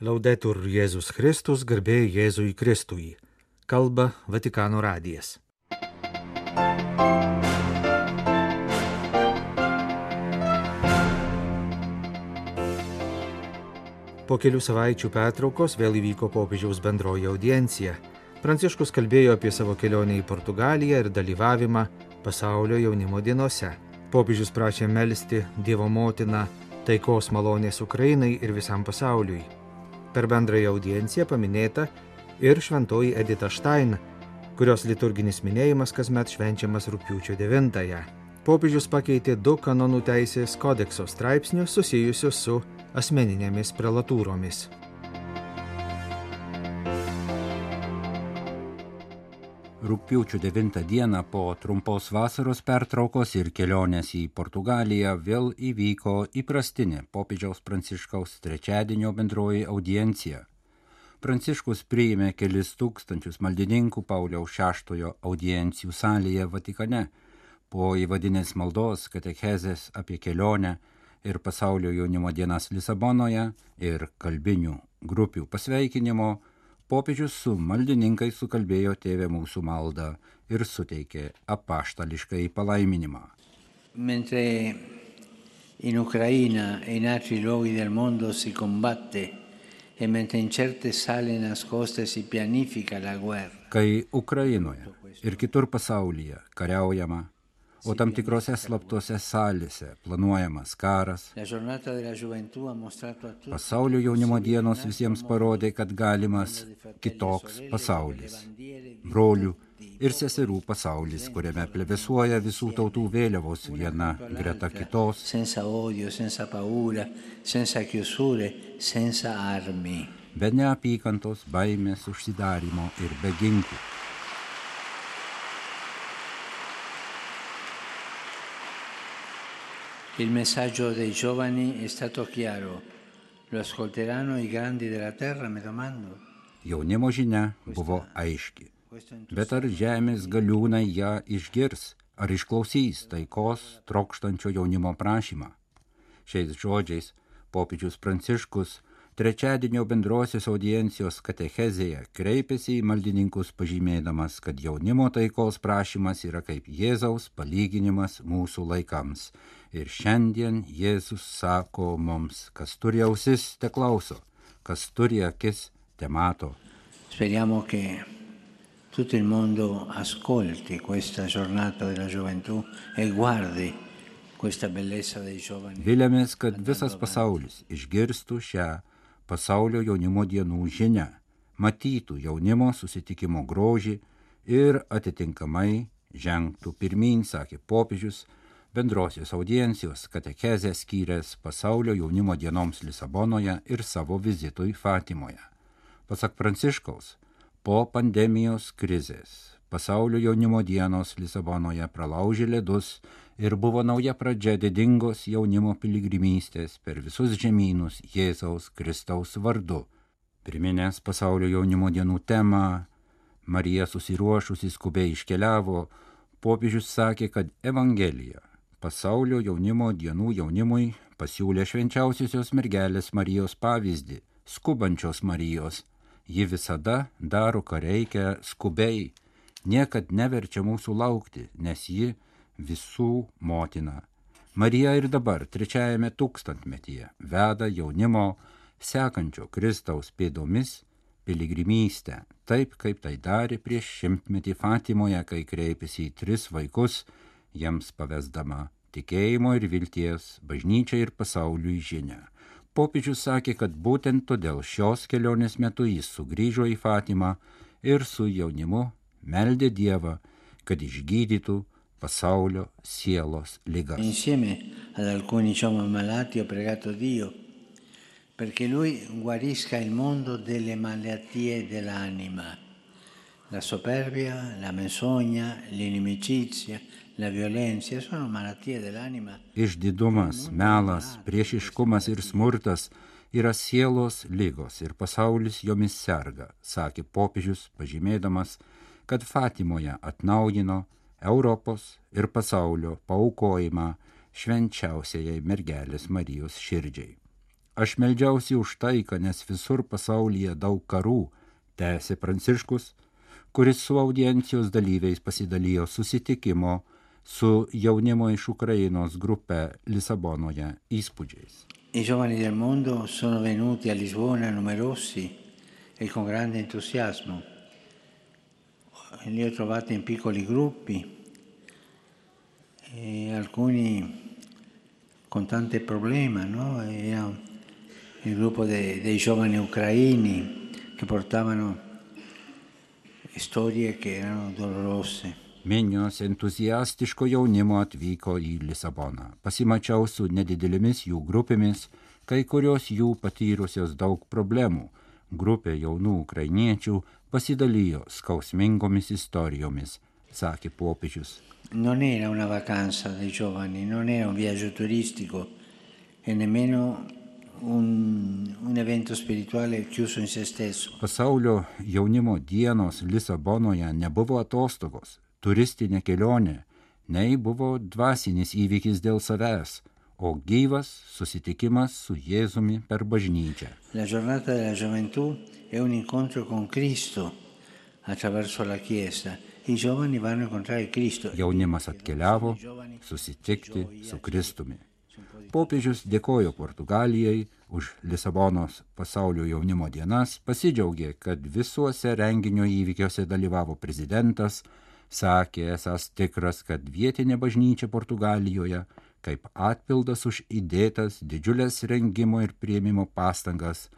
Laudetur Jėzus Kristus, garbė Jėzui Kristui. Kalba Vatikano radijas. Po kelių savaičių pertraukos vėl įvyko popiežiaus bendroji audiencija. Pranciškus kalbėjo apie savo kelionę į Portugaliją ir dalyvavimą pasaulio jaunimo dienose. Popiežius prašė melstį Dievo motiną taikos malonės Ukrainai ir visam pasauliui. Per bendrąją audienciją paminėta ir šventoji Edita Štain, kurios liturginis minėjimas kasmet švenčiamas rūpiučio 9-ąją. Popiežius pakeitė du kanonų teisės kodekso straipsnius susijusius su asmeninėmis prelatūromis. Rūpiučio 9 dieną po trumpos vasaros pertraukos ir kelionės į Portugaliją vėl įvyko įprastinė popiežiaus Pranciškaus trečiadienio bendroji audiencija. Pranciškus priėmė kelis tūkstančius maldininkų Pauliaus VI audiencijų salėje Vatikane po įvadinės maldos katechezės apie kelionę ir pasaulio jaunimo dienas Lisabonoje ir kalbinių grupių pasveikinimo popiežius su maldininkais sukalbėjo tėvę mūsų maldą ir suteikė apaštališkai palaiminimą. Mentre in Ucraina e in altri luoghi del mondo si combatte e mentre in certe sale nascoste si pianifica la guerra. Kai Ukrainoje ir kitur pasaulyje kariaujama, o tam tikrose slaptose salėse planuojamas karas. Pasaulio jaunimo dienos visiems parodė, kad galimas kitoks pasaulis. Brolių ir seserų pasaulis, kuriame plevesuoja visų tautų vėliavos viena greta kitos. Be neapykantos, baimės, užsidarimo ir be ginklų. Il messaggio dei giovani è stato chiaro. Lo ascolteranno i grandi della terra, mi domando. Jaunimo žinia buvo aiški. Bet ar žemės galiūnai ją išgirs, ar išklausys taikos trokštančio jaunimo prašymą? Šiais žodžiais popiežius Pranciškus trečiadienio bendrosios audiencijos katechezėje kreipėsi į maldininkus pažymėdamas, kad jaunimo taikos prašymas yra kaip Jėzaus palyginimas mūsų laikams Ir šiandien Jėzus sako mums, kas turi ausis, te klauso, kas turi akis, te mato. Speriamo che tutto il mondo ascolti questa giornata della gioventù e guardi questa bellezza dei giovani. Vilėmės, kad visas pasaulis išgirstų šią pasaulio jaunimo dienų žinią, matytų jaunimo susitikimo grožį ir atitinkamai žengtų pirmin, sakė popiežius, bendrosios audiencijos katechezę skyręs pasaulio jaunimo dienoms Lisabonoje ir savo vizitui Fatimoje. Pasak Pranciškaus, po pandemijos krizės pasaulio jaunimo dienos Lisabonoje pralaužė ledus ir buvo nauja pradžia didingos jaunimo piligrimystės per visus žemynus Jėzaus Kristaus vardu. Priminęs pasaulio jaunimo dienų temą, Marija susiruošusi skubiai iškeliavo, popiežius sakė, kad Evangelija pasaulio jaunimo dienų jaunimui pasiūlė švenčiausiosios mergelės Marijos pavyzdį, skubančios Marijos. Ji visada daro, ką reikia skubiai, niekad neverčia mūsų laukti, nes ji visų motina. Marija ir dabar, trečiajame tūkstantmetyje, veda jaunimo sekančio Kristaus pėdomis piligrimystę, taip kaip tai darė prieš šimtmetį Fatimoje, kai kreipėsi į tris vaikus jiems pavesdama tikėjimo ir vilties bažnyčiai ir pasauliui žinę. Popiežius sakė, kad būtent todėl šios kelionės metu jis sugrįžo į Fatimą ir su jaunimu meldė Dievą, kad išgydytų pasaulio sielos lygas. Dio perché lui guarisca il mondo delle malattie dell'anima, la superbia, la menzogna, l'inimicizia, Išdidumas, melas, priešiškumas ir smurtas yra sielos lygos ir pasaulis jomis serga, sakė popiežius, pažymėdamas, kad Fatimoje atnaujino Europos ir pasaulio paukojimą švenčiausiai mergelės Marijos širdžiai. Aš meldžiausi už taiką, nes visur pasaulyje daug karų, tęsė Pranciškus, kuris su audiencijos dalyviais pasidalijo susitikimo su jaunimo iš Ukrainos grupe Lisabonoje įspūdžiais. I giovani del mondo sono venuti a Lisbona numerosi e con grande entusiasmo. Li ho trovati in piccoli gruppi, e alcuni con tanti problemi, no? Il gruppo de, dei giovani ucraini che portavano storie che erano dolorose. Minios entuziastiško jaunimo atvyko į Lisaboną. Pasimačiau su nedidelėmis jų grupėmis, kai kurios jų patyrusios daug problemų. Grupė jaunų ukrainiečių pasidalijo skausmingomis istorijomis, sakė popiežius. Non era una vacanza dei giovani, non era un viaggio turistico e nemmeno un, un evento spirituale chiuso in se stesso. Pasaulio jaunimo dienos Lisabonoje nebuvo atostogos, turistinė kelionė, nei buvo dvasinis įvykis dėl savęs, o gyvas susitikimas su Jėzumi per bažnyčią. La giornata della gioventù è un incontro con Cristo attraverso la Chiesa. Jaunimas atkeliavo susitikti su Kristumi. Popiežius dėkojo Portugalijai už Lisabonos pasaulio jaunimo dienas, pasidžiaugė, kad visuose renginio įvykiuose dalyvavo prezidentas, sakė esas tikras, kad vietinė bažnyčia Portugalijoje, kaip atpildas už įdėtas didžiulės rengimo ir prieimimo pastangas,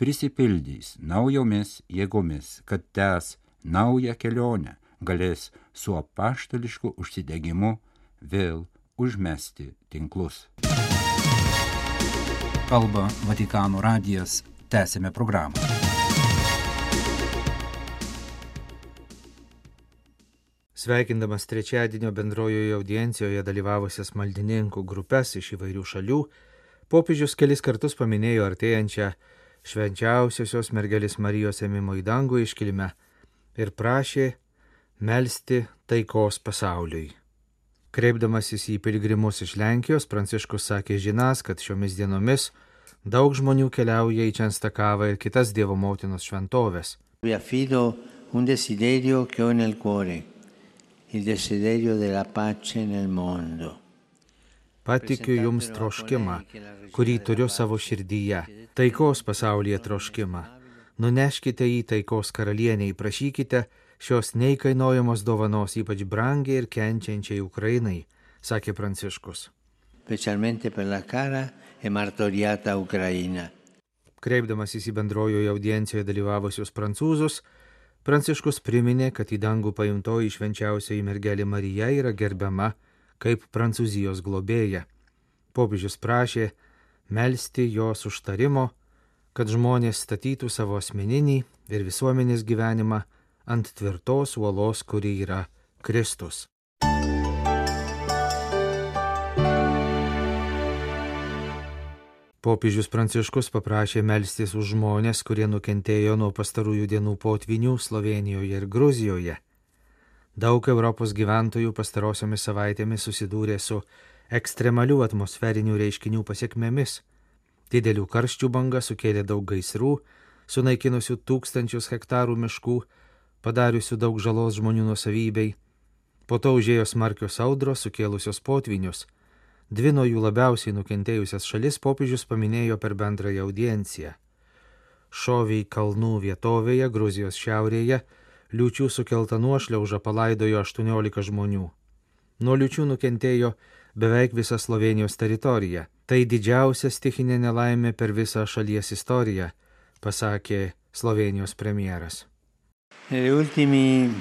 prisipildys naujomis jėgomis, kad tęs naują kelionę, galės su apaštališku užsidegimu vėl užmesti tinklus. Kalba Vatikano radijas, tęsėme programą. Sveikindamas trečiadienio bendrojoje audiencijoje dalyvavusias maldininkų grupės iš įvairių šalių, popiežius kelis kartus paminėjo artėjančią švenčiausiosios mergelės Marijos ėmimo į dangų iškilmę ir prašė melstį taikos pasauliui. Kreipdamasis į pilgrimus iš Lenkijos, Pranciškus sakė žinas, kad šiomis dienomis daug žmonių keliauja į Čenstakavą ir kitas Dievo motinos šventovės. Il desiderio della pace nel mondo. Patikiu jums troškimą, kurį turiu savo širdyje, taikos pasaulyje troškimą. Nuneškite į taikos karalieniai, prašykite šios neįkainojamos dovanos ypač brangiai ir kenčiančiai Ukrainai, sakė Pranciškus. specialmente per la cara e martoriata Ucraina. Kreipdamasis į bendrojoje audiencijoje dalyvavusius prancūzus, Pranciškus priminė, kad į dangų paimtoji švenčiausioji mergelė Marija yra gerbiama kaip Prancūzijos globėja. Popiežius prašė melstį jos užtarimo, kad žmonės statytų savo asmeninį ir visuomenės gyvenimą ant tvirtos uolos, kuri yra Kristus. Popiežius Pranciškus paprašė melstis už žmonės, kurie nukentėjo nuo pastarųjų dienų potvinių Slovenijoje ir Gruzijoje. Daug Europos gyventojų pastarosiomis savaitėmis susidūrė su ekstremalių atmosferinių reiškinių pasiekmėmis. Didelių karščių banga sukėlė daug gaisrų, sunaikinusių tūkstančius hektarų miškų, padariusių daug žalos žmonių nusavybei. Po to užėjo smarkios audros, sukėlusios potvinius. Dvi nuo jų labiausiai nukentėjusias šalis popiežius paminėjo per bendrąją audienciją. Šoviai kalnų vietovėje Gruzijos šiaurėje liučių sukelta nuošliauža palaidojo 18 žmonių. Nuo liučių nukentėjo beveik visa Slovenijos teritorija. Tai didžiausia stichinė nelaimė per visą šalies istoriją, pasakė Slovenijos premjeras. Negli ultimi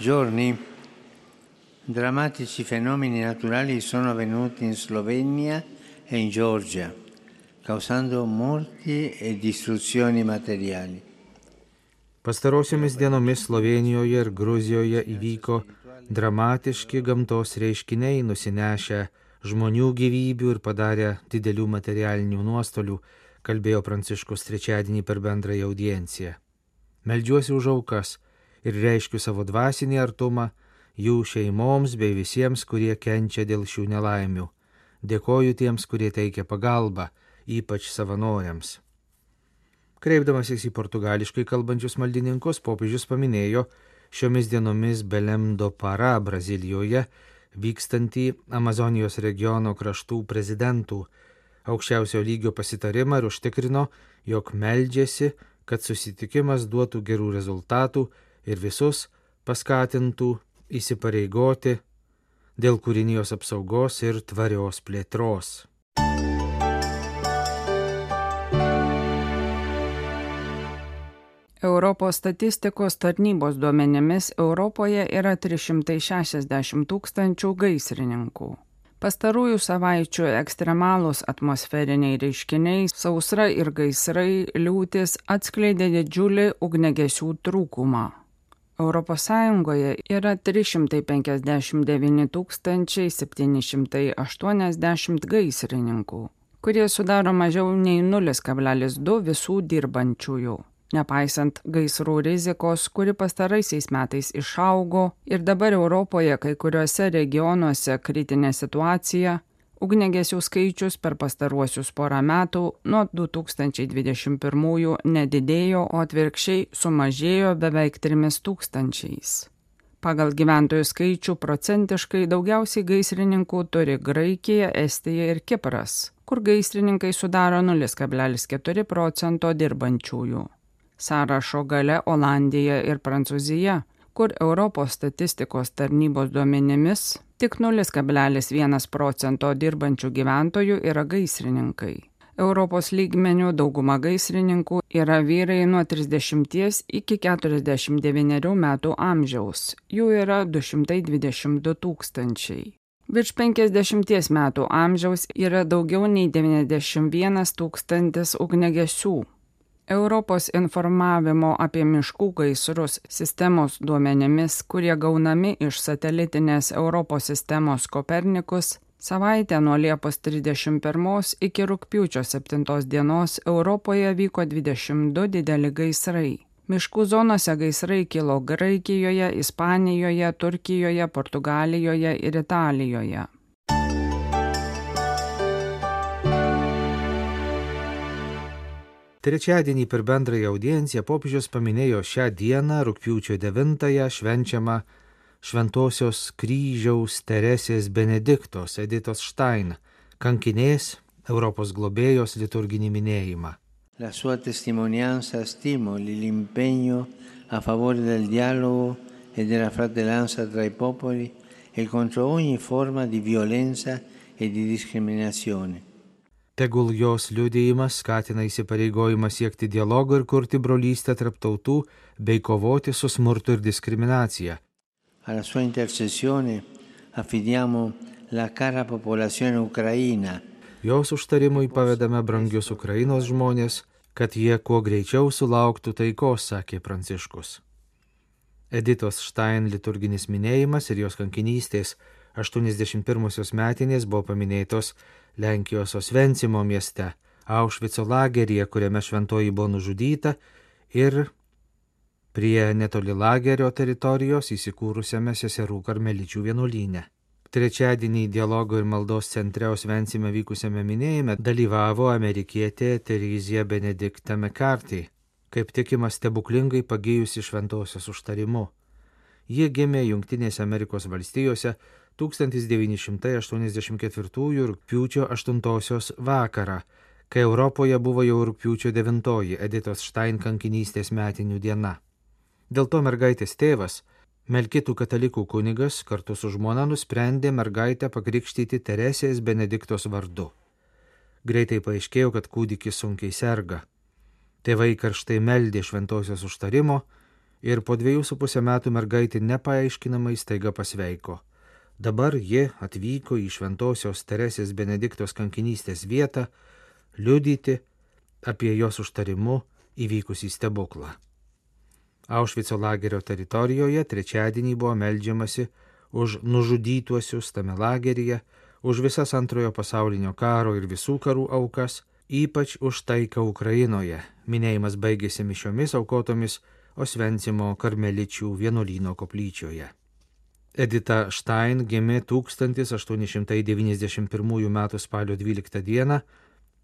giorni drammatici fenomeni naturali sono avvenuti in Slovenia e in Georgia, causando morti e distruzioni materiali. Pastarosiomis dienomis Slovenijoje ir Gruzijoje įvyko dramatiški gamtos reiškiniai nusinešę žmonių gyvybių ir padarę didelių materialinių nuostolių, kalbėjo Pranciškus trečiadienį per bendrąją audienciją. Meldžiuosi už aukas ir reiškiu savo dvasinį artumą jų šeimoms bei visiems, kurie kenčia dėl šių nelaimių. Dėkoju tiems, kurie teikia pagalbą, ypač savanoriams. Kreipdamasis į portugališkai kalbančius maldininkus, popiežius paminėjo šiomis dienomis Belemdo para Brazilijoje vykstantį Amazonijos regiono kraštų prezidentų aukščiausio lygio pasitarimą ir užtikrino, jog meldžiasi, kad susitikimas duotų gerų rezultatų ir visus paskatintų įsipareigoti dėl kūrinijos apsaugos ir tvarios plėtros. Europos statistikos tarnybos duomenimis Europoje yra 360 tūkstančių gaisrininkų. Pastarųjų savaičių ekstremalūs atmosferiniai reiškiniai, sausra ir gaisrai, liūtis atskleidė didžiulį ugnegesių trūkumą. ES yra 359 780 gaisrininkų, kurie sudaro mažiau nei 0,2 visų dirbančiųjų. Nepaisant gaisrų rizikos, kuri pastaraisiais metais išaugo ir dabar Europoje kai kuriuose regionuose kritinė situacija, ugnegesių skaičius per pastaruosius porą metų nuo 2021 nedidėjo, o atvirkščiai sumažėjo beveik 3000. Pagal gyventojų skaičių procentiškai daugiausiai gaisrininkų turi Graikija, Estija ir Kipras, kur gaisrininkai sudaro 0,4 procento dirbančiųjų sąrašo gale Olandija ir Prancūzija, kur Europos statistikos tarnybos duomenimis tik 0,1 procento dirbančių gyventojų yra gaisrininkai. Europos lygmenių dauguma gaisrininkų yra vyrai nuo 30 iki 49 metų amžiaus, jų yra 222 tūkstančiai. Virš 50 metų amžiaus yra daugiau nei 91 tūkstantis ugnegesių, Europos informavimo apie miškų gaisrus sistemos duomenimis, kurie gaunami iš satelitinės Europos sistemos Kopernikus, savaitę nuo Liepos 31 iki rūpiučio 7 dienos Europoje vyko 22 dideli gaisrai. Miškų zonose gaisrai kilo Graikijoje, Ispanijoje, Turkijoje, Portugalijoje ir Italijoje. Trečiadienį per bendrąją audienciją popiežius paminėjo šią dieną, rūpiučio 9-ąją, švenčiamą Šventojios kryžiaus Teresės Benediktos Editos Štain, kankinės Europos globėjos liturginį minėjimą. La sua testimonianza stimoli l'impegno a favore del dialogo e della fratellanza tra i popoli e contro ogni forma di violenza e di discriminazione. Tegul jos liudėjimas skatina įsipareigojimą siekti dialogo ir kurti brolystę tarp tautų bei kovoti su smurtu ir diskriminacija. Alla sua intercessione affidiamo la cara popolazione ucraina. Jos užtarimui pavedame brangius Ukrainos žmonės, kad jie kuo greičiau sulauktų taikos, sakė Pranciškus. Editos Štain liturginis minėjimas ir jos kankinystės 81 metinės buvo paminėtos Lenkijos Osvencimo mieste, Aušvico lageryje, kuriame šventoji buvo nužudyta, ir prie netoli lagerio teritorijos įsikūrusiame seserų karmeličių vienuolyne. Trečiadienį dialogo ir maldos centre Osvencime vykusiame minėjime dalyvavo amerikietė Terizija Benedikta McCarthy, kaip tikima stebuklingai pagyjusi šventosios užtarimu. Ji gimė Junktinėse Amerikos valstijose 1984 rūpiučio 8 vakarą, kai Europoje buvo jau rūpiučio 9 Editos Štain kankinystės metinių diena. Dėl to mergaitės tėvas, Melkitų katalikų kunigas, kartu su žmona nusprendė mergaitę pakrikštyti Teresės Benediktos vardu. Greitai paaiškėjo, kad kūdikis sunkiai serga. Tėvai karštai meldė šventosios užtarimo ir po dviejų su pusę metų mergaitė nepaaiškinamai staiga pasveiko. Dabar ji atvyko į Šventojios Teresės Benediktos kankinystės vietą liudyti apie jos užtarimu įvykusį stebuklą. Aušvico lagerio teritorijoje trečiadienį buvo melžiamasi už nužudytuosius tame lageryje, už visas antrojo pasaulinio karo ir visų karų aukas, ypač už taiką Ukrainoje. Minėjimas baigėsi mišiomis aukotomis Osvencimo karmeličių vienuolyno koplyčioje. Edita Štain gimė 1891 m. spalio 12 d.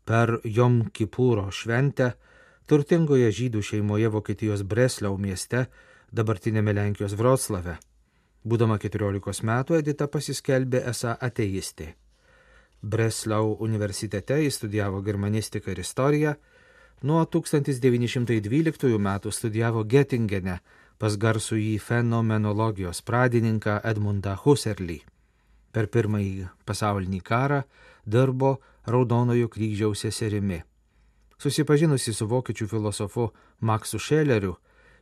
Per Jom Kipūro šventę turtingoje žydų šeimoje Vokietijos Breslau mieste, dabartinėme Lenkijos Vroclave. Būdama 14 metų Edita pasiskelbė esą ateistė. Breslau universitete jis studijavo germanistiką ir istoriją, nuo 1912 metų studijavo Gettingene pas garsų į fenomenologijos pradininką Edmundą Husserlį. Per pirmąjį pasaulinį karą dirbo Raudonojo kryžiaus seserimi. Susipažinusi su vokiečių filosofu Maksu Šeleriu,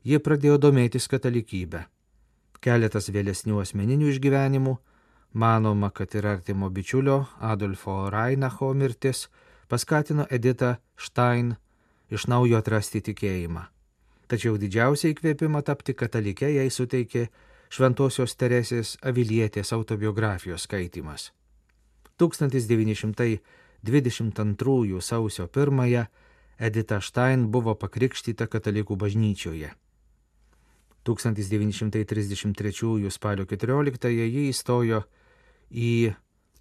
ji pradėjo domėtis katalikybę. Keletas vėlesnių asmeninių išgyvenimų, manoma, kad ir artimo bičiulio Adolfo Reinacho mirtis paskatino Editą Stein iš naujo atrasti tikėjimą. Tačiau didžiausią įkvėpimą tapti katalikė jai suteikė Šventojios Teresės Avilietės autobiografijos skaitimas. 1922 sausio 1 Edita Štain buvo pakrikštyta katalikų bažnyčioje. 1933 spalio 14 ji įstojo į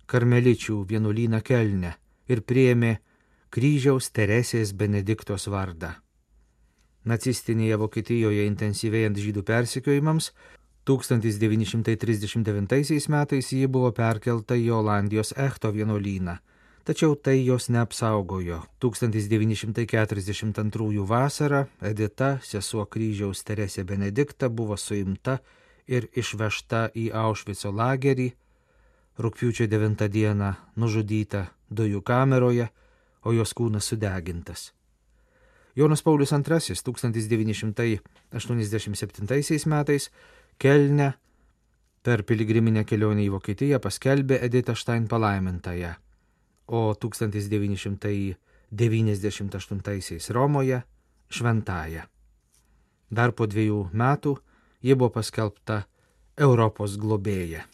karmeličių vienuolyną Kelne ir priėmė kryžiaus Teresės Benediktos vardą. Nacistinėje Vokietijoje intensyvėjant žydų persikiojimams, 1939 metais ji buvo perkelta į Olandijos Echto vienuolyną, tačiau tai jos neapsaugojo. 1942 vasarą Edita, sesuo kryžiaus Teresė Benedikta, buvo suimta ir išvežta į Aušvico lagerį, rūpiučio 9 dieną nužudyta dujų kameroje, o jos kūnas sudegintas. Jonas Paulius II 1987 metais Kelne per piligriminę kelionę į Vokietiją paskelbė Edita Štain palaimintąją, o 1998 Romoje šventąją. Dar po dviejų metų ji buvo paskelbta Europos globėja.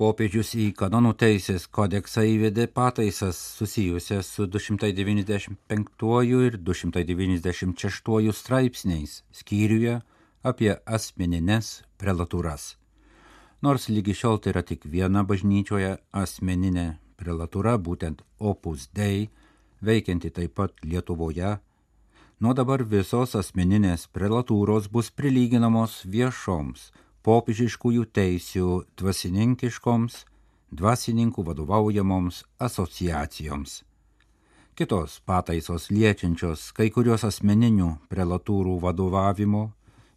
Popiežius į kanonų teisės kodeksą įvedė pataisas susijusias su 295 ir 296 straipsniais skyriuje apie asmenines prelatūras. Nors lygi šiol tai yra tik viena bažnyčioje asmeninė prelatūra, būtent Opus Dei, veikianti taip pat Lietuvoje, nuo dabar visos asmeninės prelatūros bus prilyginamos viešoms popiežiškųjų teisių dvasininkiškoms, dvasininkų vadovaujamoms asociacijoms. Kitos pataisos liečiančios kai kurios asmeninių prelatūrų vadovavimo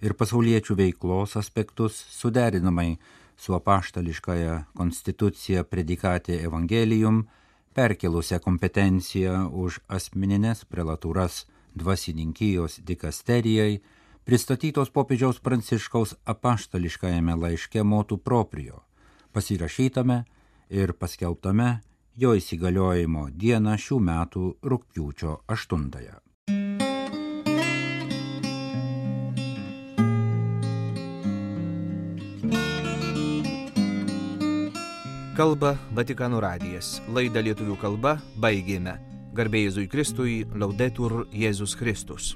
ir pasauliečių veiklos aspektus suderinamai su apaštališkąją konstituciją predikatė Evangelijum, perkelusią kompetenciją už asmeninės prelatūras dvasininkijos dikasterijai, pristatytos popiežiaus pranciškaus apaštališkajame laiške motų proprio, pasirašytame ir paskelbtame jo įsigaliojimo dieną šių metų rūpjūčio 8. -ąją. Kalba Vatikanų radijas. Laidą lietuvių kalba baigėme. Garbėjai Jėzui Kristui, laudetur Jėzus Kristus.